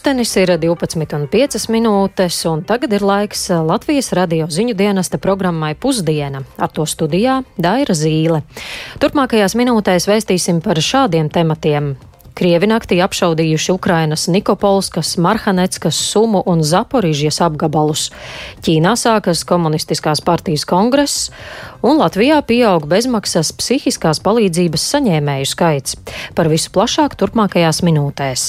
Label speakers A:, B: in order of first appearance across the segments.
A: Pūkstens ir 12,5 minūtes, un tagad ir laiks Latvijas radio ziņu dienesta programmai Pusdiena. Ar to studijā Daira Zīle. Turpmākajās minūtēs vēstīsim par šādiem tematiem. Krievi naktī apšaudījuši Ukrainas Nikopolskas, Marhaneckas, Sumu un Zaporižjas apgabalus. Ķīnā sākas komunistiskās partijas kongress, un Latvijā pieaug bezmaksas psihiskās palīdzības saņēmēju skaits. Par visu plašāk turpmākajās minūtēs.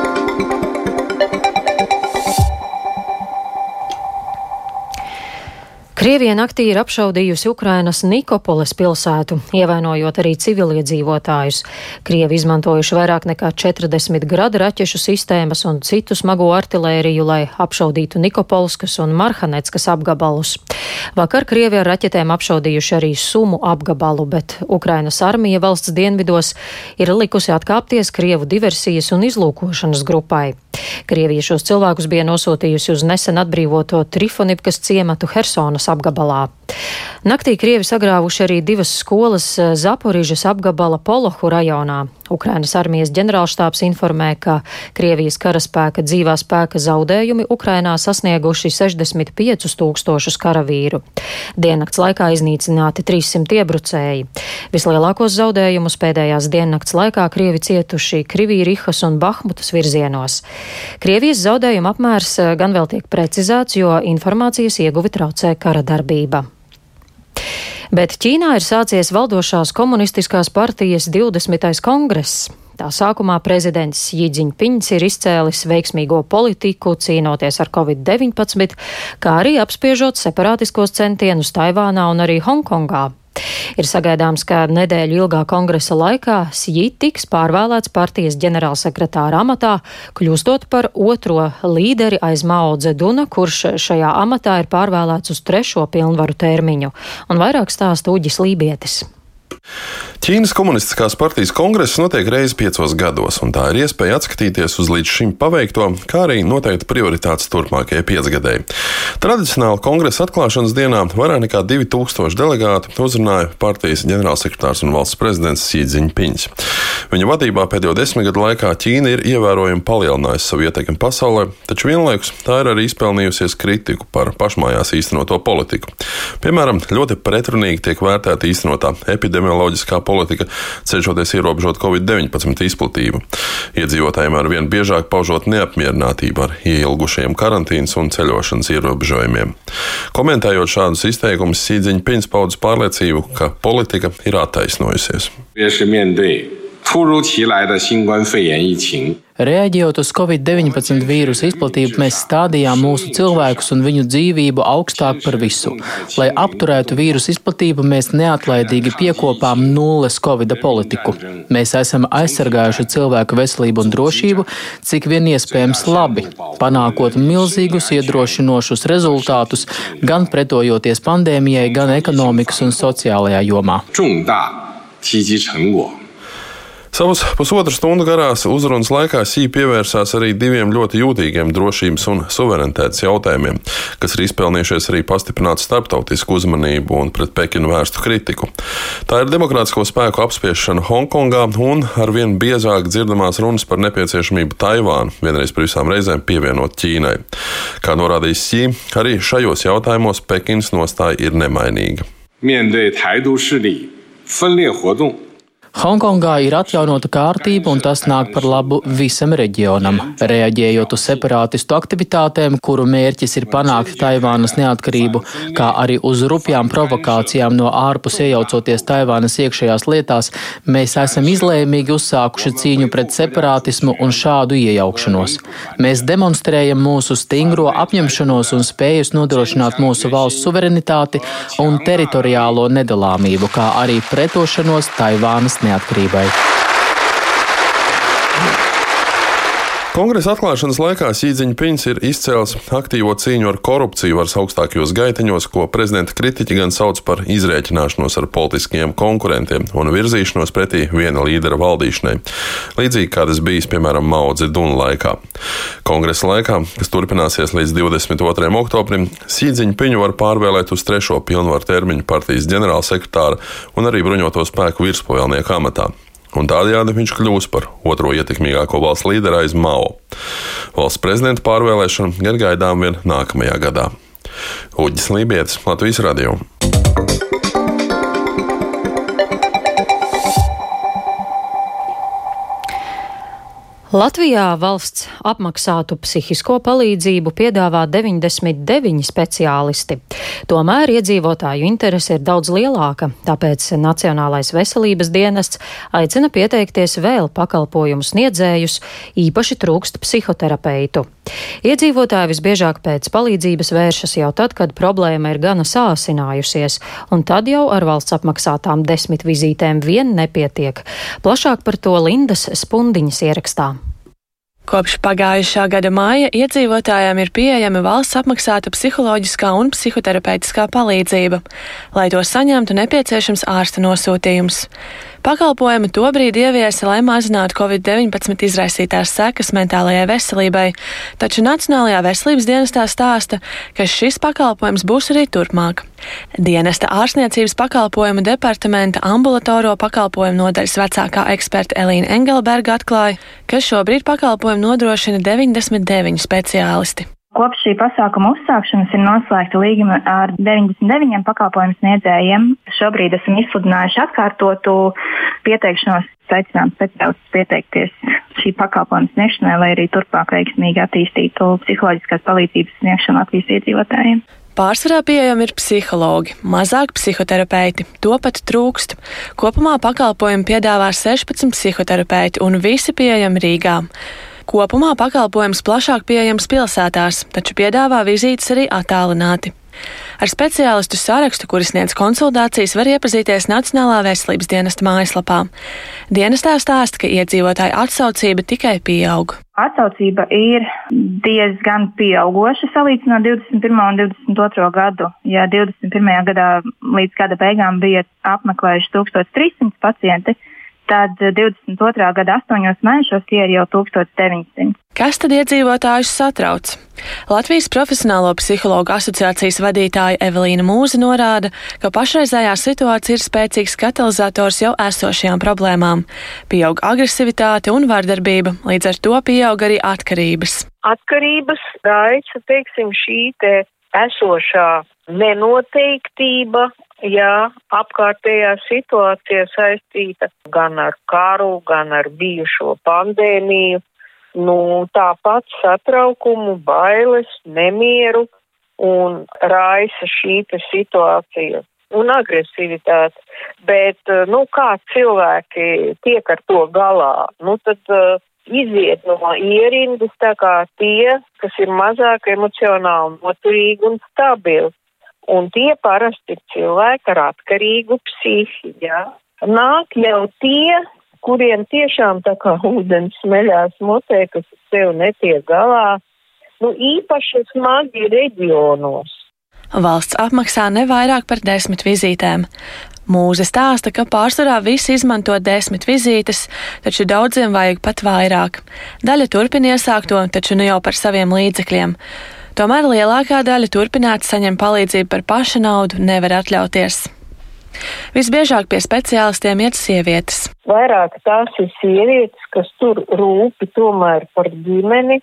A: Krievija naktī ir apšaudījusi Ukrainas Nikopoles pilsētu, ievainojot arī civiliedzīvotājus. Krievi izmantojuši vairāk nekā 40 gradu raķešu sistēmas un citu smago artilēriju, lai apšaudītu Nikopolskas un Marhaneckas apgabalus. Vakar Krievi ar raķetēm apšaudījuši arī Sumu apgabalu, bet Ukrainas armija valsts dienvidos ir likusi atkāpties Krievu diversijas un izlūkošanas grupai. Krievija šos cilvēkus bija nosūtījusi uz nesen atbrīvoto Trifonivkas ciematu Hersonas apgabalā. Naktī Krievi sagrāvuši arī divas skolas eh, Zaporižas apgabala Polohu rajonā. Ukrainas armijas ģenerālštāps informē, ka Krievijas karaspēka dzīvā spēka zaudējumi Ukrainā sasnieguši 65 tūkstošus karavīru. Diennakts laikā iznīcināti 300 iebrucēji. Vislielākos zaudējumus pēdējās diennakts laikā Krievi cietuši Krivīrihas un Bahmutas virzienos. Krievijas zaudējuma apmērs eh, gan vēl tiek precizēts, jo informācijas ieguvi traucē kara darbība. Bet Ķīnā ir sācies valdošās komunistiskās partijas 20. kongress. Tā sākumā prezidents Jīdziņpiņš ir izcēlis veiksmīgo politiku cīnoties ar covid-19, kā arī apspiežot separātiskos centienus Taivānā un arī Hongkongā. Ir sagaidāms, ka nedēļu ilgā kongresa laikā Sī tiks pārvēlēts partijas ģenerālsekretāra amatā, kļūstot par otro līderi aiz Mao Dzeduna, kurš šajā amatā ir pārvēlēts uz trešo pilnvaru termiņu. Un vairāk stāsta Uģis Lībietis.
B: Ķīnas komunistiskās partijas kongress notiek reizi piecos gados, un tā ir iespēja atskatīties uz līdz šim paveikto, kā arī noteikti prioritātes turpmākajai piecgadēji. Tradicionāli kongresa atklāšanas dienā vairāk nekā 2000 delegātu uzrunāja partijas ģenerālsekretārs un valsts prezidents Sīdziņpiņš. Viņa vadībā pēdējo desmit gadu laikā Ķīna ir ievērojami palielinājusi savu ietekmi pasaulē, taču vienlaikus tā ir arī izpelnījusies kritiku par pašmājās īstenoto politiku. Piemēram, ļoti pretrunīgi tiek vērtēta īstenotā epidemioloģiskā politika, cenšoties ierobežot Covid-19 izplatību. Iedzīvotājiem ar vien biežāk paužot neapmierinātību ar ieilgušiem karantīnas un ceļošanas ierobežojumiem. Komentējot šādus izteikumus, Sīdziņa Pins paudz pārliecību, ka politika ir attaisnojusies.
C: Tieši vien bija. 突如其来的新冠肺炎疫情。
D: Reaģējot uz Covid-19 vīrusu izplatību, mēs stādījām mūsu cilvēkus un viņu dzīvību augstāk par visu. Lai apturētu vīrusu izplatību, mēs neatlaidīgi piekopām nulles Covid politiku. Mēs esam aizsargājuši cilvēku veselību un drošību, cik vien iespējams labi, panākot milzīgus iedrošinošus rezultātus, gan pretojoties pandēmijai, gan ekonomikas un sociālajā jomā.
C: 重大积极成果。
B: Savas pusotras stundu garās uzrunas laikā Sī pievērsās arī diviem ļoti jūtīgiem drošības un suverenitātes jautājumiem, kas ir izpelnījušies arī pastiprināt starptautisku uzmanību un pret Pekinu vērstu kritiku. Tā ir demokrātisko spēku apspiešana Hongkongā un arvien biezāk dzirdamās runas par nepieciešamību Taivānu vienreiz par visām reizēm pievienot Ķīnai. Kā norādījis Sī, arī šajos jautājumos Pekinas nostāja ir nemainīga.
C: 面对台独势力分裂活动，
D: Hongkongā ir atjaunota kārtība, un tas nāk par labu visam reģionam. Reaģējot uz separātistu aktivitātēm, kuru mērķis ir panākt Taivānas neatkarību, kā arī uz rupjām provokācijām no ārpus iejaucoties Taivānas iekšējās lietās, mēs esam izlēmīgi uzsākuši cīņu pret separātismu un šādu iejaukšanos. Mēs demonstrējam mūsu stingro apņemšanos un spējas nodrošināt mūsu valsts suverenitāti un teritoriālo nedalāmību, kā arī pretošanos Taivānas neatkarībai.
B: Kongresa atklāšanas laikā Sīdziņa Piņš ir izcēlis aktīvo cīņu ar korupciju varas augstākajos gaiteņos, ko prezidenta kritiķi gan sauc par izrēķināšanos ar politiskiem konkurentiem un virzīšanos pretī viena līdera valdīšanai. Līdzīgi kā tas bijis, piemēram, Mao Dzeduna laikā. Kongresa laikā, kas turpināsies līdz 22. oktobrim, Sīdziņa Piņu var pārvēlēt uz trešo pilnvaru termiņu partijas ģenerālsekretāra un arī bruņoto spēku virspavēlnieku amatā. Un tādējādi viņš kļūs par otro ietekmīgāko valsts līderi aiz Mao. Valsts prezidenta pārvēlēšana gan gaidām vien nākamajā gadā. Uģis Lībijams, Latvijas Radio.
A: Latvijā valsts apmaksātu psihisko palīdzību piedāvā 99 speciālisti. Tomēr iedzīvotāju interese ir daudz lielāka, tāpēc Nacionālais veselības dienests aicina pieteikties vēl pakalpojumu sniedzējus, īpaši trūkst psihoterapeitu. Iedzīvotāji visbiežāk pēc palīdzības vēršas jau tad, kad problēma ir gana sāsinājusies, un tad jau ar valsts apmaksātām desmit vizītēm vien nepietiek. Plašāk par to Lindas Spundiņas ierakstā.
E: Kopš pagājušā gada māja iedzīvotājiem ir pieejama valsts apmaksāta psiholoģiskā un psihoterapeitiskā palīdzība. Lai to saņemtu, nepieciešams ārsta nosūtījums. Pakalpojumu tobrīd ieviesa, lai mazinātu Covid-19 izraisītās sekas mentālajai veselībai, taču Nacionālajā veselības dienestā stāsta, ka šis pakalpojums būs arī turpmāk. Dienesta ārstniecības pakalpojumu departamenta ambulatoro pakalpojumu nodaļas vecākā eksperta Elīna Engelberga atklāja, ka šobrīd pakalpojumu nodrošina 99 speciālisti.
F: Kopš šī pasākuma uzsākšanas ir noslēgta līguma ar 99 pakalpojumu sniedzējiem. Šobrīd esam izsludinājuši atkārtotu pieteikšanos, aicinām speciālistus pieteikties šī pakalpojuma sniegšanai, lai arī turpmāk veiksmīgi attīstītu psiholoģiskās palīdzības sniegšanu Latvijas iedzīvotājiem.
E: Pārsvarā pieejami ir psihologi, mazāk psihoterapeiti, to pat trūkst. Kopumā pakalpojumu piedāvā 16 psihoterapeiti un visi pieejami Rīgā. Kopumā pakalpojums plašāk pieejams pilsētās, taču piedāvā vizītes arī attālināti. Ar speciālistu sarakstu, kuris sniedz konsultācijas, var iepazīties Nacionālā veselības dienesta mājaslapā. Dienestā stāsta, ka iedzīvotāju atsaucība tikai pieaug.
F: Atsaucība ir diezgan pieaugoša salīdzinot 21. un 22. gadu. Ja 21. gadā līdz gada beigām bija apmeklējuši 1300 pacienti, tad 22. gada 8 mēnešos tie ir jau 1900.
E: Kas tad iedzīvotājus satrauc? Latvijas Profesionālo psihologu asociācijas vadītāja Evelīna Mūze norāda, ka pašreizējā situācija ir spēcīgs katalizators jau esošajām problēmām. Pieaug agresivitāte un vardarbība, līdz ar to pieaug arī atkarības.
G: Atkarības raisa, teiksim, šī te esošā nenoteiktība, ja apkārtējā situācija saistīta gan ar karu, gan ar bijušo pandēmiju, nu, tāpat satraukumu, bailes, nemieru un raisa šī situācija un agresivitāte. Bet, nu, kā cilvēki tiek ar to galā, nu, tad uh, iziet no ierindas tā kā tie, kas ir mazāk emocionāli noturīgi un stabili. Un tie parasti ir cilvēki ar atkarīgu psihi, jā. Nāk jau tie, kuriem tiešām tā kā ūdens smeļās mutē, kas sev netiek galā, nu īpaši smagi reģionos.
E: Valsts apmaksā ne vairāk par desmit vizītēm. Mūze stāsta, ka pārsvarā visi izmanto desmit vizītes, taču daudziem vajag pat vairāk. Daļa turpina iesākto, taču ne jau par saviem līdzekļiem. Tomēr lielākā daļa turpināt saņem palīdzību par paša naudu nevar atļauties. Visbiežāk pie speciālistiem iet sievietes.
G: Vairāk tās ir sievietes, kas tur rūpi tomēr par ģimeni,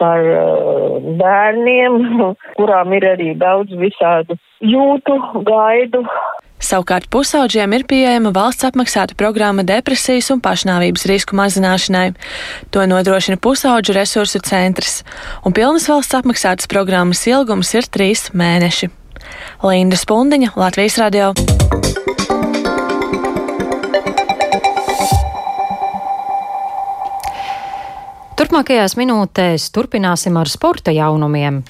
G: par uh, bērniem, kurām ir arī daudz visādu jūtu, gaidu.
E: Savukārt pusauģiem ir pieejama valsts apmaksāta programma depresijas un pašnāvības risku mazināšanai. To nodrošina pusauģu resursu centrs, un pilnas valsts apmaksātas programmas ilgums ir trīs mēneši. Linda Spundiņa, Latvijas radio.
A: Turpmākajās minūtēs turpināsim ar sporta jaunumiem.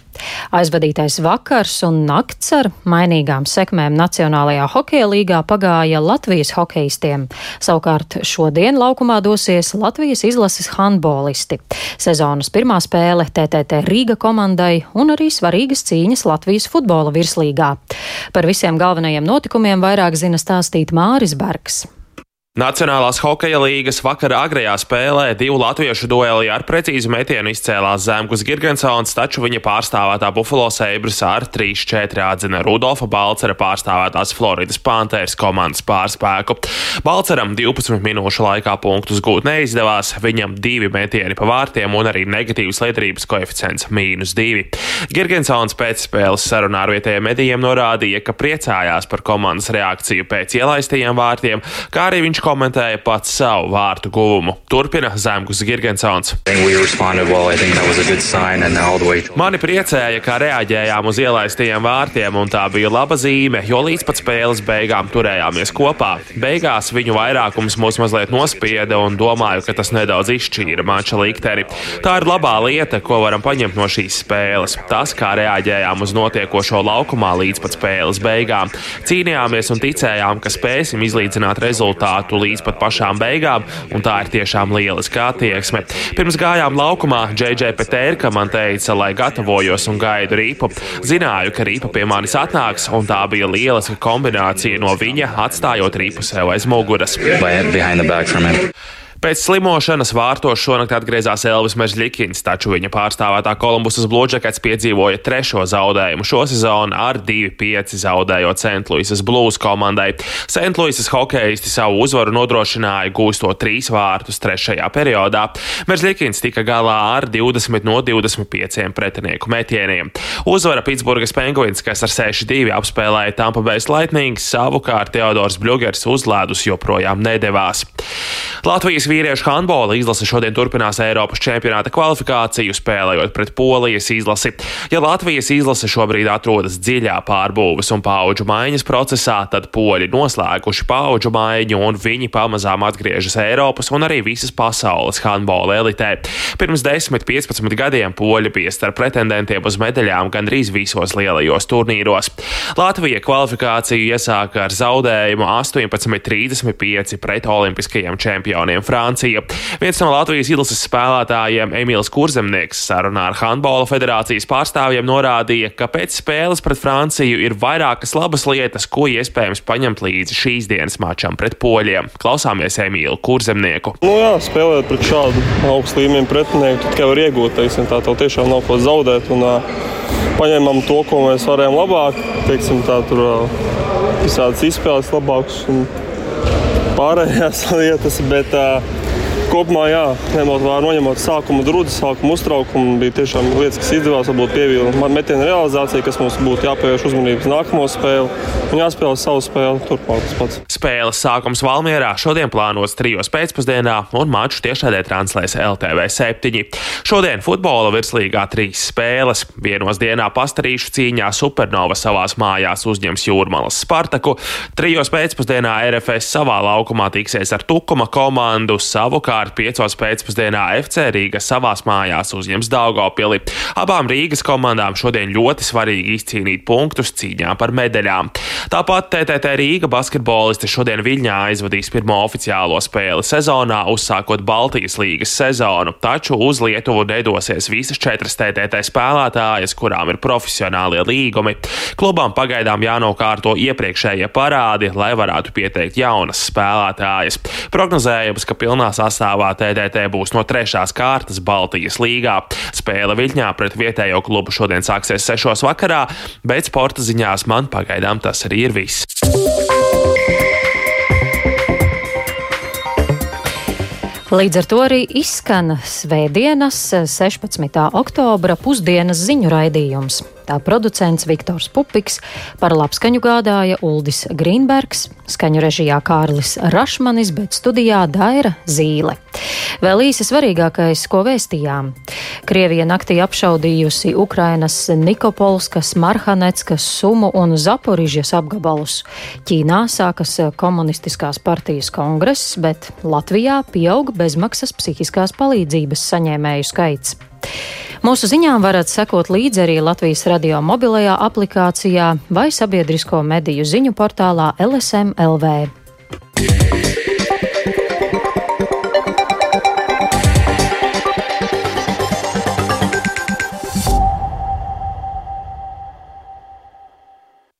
A: Aizvadītais vakars un nakts ar mainīgām sekmēm Nacionālajā hokeja līgā pagāja Latvijas hokeistiem. Savukārt šodien laukumā dosies Latvijas izlases handbolisti. Sezonas pirmā spēle TTT Rīga komandai un arī svarīgas cīņas Latvijas futbola virslīgā. Par visiem galvenajiem notikumiem vairāk zina stāstīt Māris Bergs.
H: Nacionālās hokeja līgas vakara agrajā spēlē divu latviešu duelī ar precīzu metienu izcēlās Zemgus Girgensons, taču viņa pārstāvētā Buffalo Sabres ar 3-4 atzina Rudolfa Balcera pārstāvētās Floridas Panthers komandas pārspēku. Balceram 12 minūšu laikā punktus gūt neizdevās, viņam divi metieni pa vārtiem un arī negatīvs liederības koeficients - mīnus 2. Girgensons pēc spēles sarunā ar vietējiem medijiem norādīja, ka priecājās par komandas reakciju pēc ielaistajiem vārtiem, kā arī viņš Viņš komentēja pats savu vārtu guvumu. Turpina Zemgus Girgensons. Mani priecēja, ka reaģējām uz ielaistajiem vārtiem, un tā bija laba zīme, jo līdz pat spēles beigām turējāmies kopā. Beigās viņu vairākums mūs mazliet nospieda, un domāju, ka tas nedaudz izšķīra mača likteni. Tā ir labā lieta, ko varam paņemt no šīs spēles. Tas, kā reaģējām uz notiekošo laukumā līdz pat spēles beigām. Cīnījāmies un ticējām, ka spēsim izlīdzināt rezultātu gātu līdz pat pašām beigām, un tā ir tiešām lieliska attieksme. Pirms gājām laukumā, JJ Petērka man teica, lai gatavojos un gaidu rīpu. Zināju, ka rīpa pie manis atnāks, un tā bija lieliska kombinācija no viņa atstājot rīpu sev aiz muguras. Pēc slimošanas vārtos šonakt atgriezās Elvis Mežģikins, taču viņa pārstāvētā Kolumbusas Blūdžekets piedzīvoja trešo zaudējumu šo sezonu ar 2-5 zaudējot St. Louisas Blues komandai. St. Louisas hokeisti savu uzvaru nodrošināja gūstot trīs vārtus trešajā periodā. Mežģikins tika galā ar 20 no 25 pretinieku metieniem. Uzvara Pitsburgas Penguins, kas ar 6-2 apspēlēja Tampa Bay Lightning, savukārt Teodors Bļugers uz ledus joprojām nedavās. Latvijas vīriešu handbola izlase šodien turpinās Eiropas čempionāta kvalifikāciju, spēlējot pret Polijas izlasi. Ja Latvijas izlase šobrīd atrodas dziļā pārbūves un pauģu maiņas procesā, tad poļi noslēguši pauģu maiņu un viņi pamazām atgriežas Eiropas un arī visas pasaules handbola elitē. Pirms 10-15 gadiem poļi bija starp pretendentiem uz medaļām gandrīz visos lielajos turnīros. Latvija kvalifikāciju iesāka ar zaudējumu 18-35 pret olimpiskajiem čempioniem. Francija. Viens no Latvijas izlases spēlētājiem, Emīls Kurzemnieks, sarunā ar Handbola federācijas pārstāvjiem norādīja, ka pēc spēles pret Franciju ir vairākas labas lietas, ko iespējams paņemt līdzi šīs dienas mačam pret poļiem. Klausāmies Emīlu Kurzemnieku.
I: Nu jā, spēlēt pret šādu augstu līmeņu pretinieku, tad tikai var iegūt, teiksim, tā tev tiešām nav ko zaudēt. Un, uh, paņēmām to, ko mēs varējām labāk, teiksim, tā tur uh, visādas izspēles labākas un pārējās lietas. Bet, uh, kopumā, jā, ņemot vērā, noņemot sākuma drudzi, sākuma uztraukumu, bija tiešām lietas, kas izdevās. Varbūt pievīla metienu realizācija, kas mums būtu jāpievērš uzmanības nākamo spēli un jāspēlē savu spēli turpmāk. Tas pats.
H: Spēles sākums Valmierā šodien plānots trijos pēcpusdienā, un maču tiešādē translēs LTV 7. Šodien futbola virslīgā trīs spēles. Vienos dienā pastarīšu cīņā Supernova savās mājās uzņems Jūrmalas Spartaku, trijos pēcpusdienā RFS savā laukumā tiksies ar Tukuma komandu savukārt Savukārt 5. pēcpusdienā FC Rīga savās mājās uzņems Daugopili. Abām Rīgas komandām šodien ļoti svarīgi izcīnīt punktus cīņā par medaļām. Tāpat TTT Rīga basketbolisti šodien Viļņā aizvadīs pirmo oficiālo spēli sezonā, uzsākot Baltijas līgas sezonu, taču uz Lietuvu nedosies visas četras TTT spēlētājas, kurām ir profesionālie līgumi. Klubām pagaidām jānokārto iepriekšējie parādi, lai varētu pieteikt jaunas spēlētājas. Prognozējams, ka pilnā sastāvā sastāvā TDT būs no trešās kārtas Baltijas līgā. Spēle Viļņā pret vietējo klubu šodien sāksies sešos vakarā, bet sporta ziņās man pagaidām tas arī ir viss.
A: Līdz ar to arī izskan Svētdienas, 16. oktobra pusdienas ziņu raidījums. Tā producents Viktors Pupiks, par labskaņu gādāja Uldis Grīnbergs, skaņu režijā Kārlis Rašmanis, bet studijā Daira Zīle. Vēl īsi svarīgākais, ko vēstījām. Krievija naktī apšaudījusi Ukrainas Nikopolskas, Marhaneckas, Sumu un Zaporižas apgabalus. Ķīnā sākas komunistiskās partijas kongress, bet Latvijā pieaug bezmaksas psihiskās palīdzības saņēmēju skaits. Mūsu ziņām varat sekot līdzi arī Latvijas radio mobilajā aplikācijā vai sabiedrisko mediju ziņu portālā LSM LV. Yeah.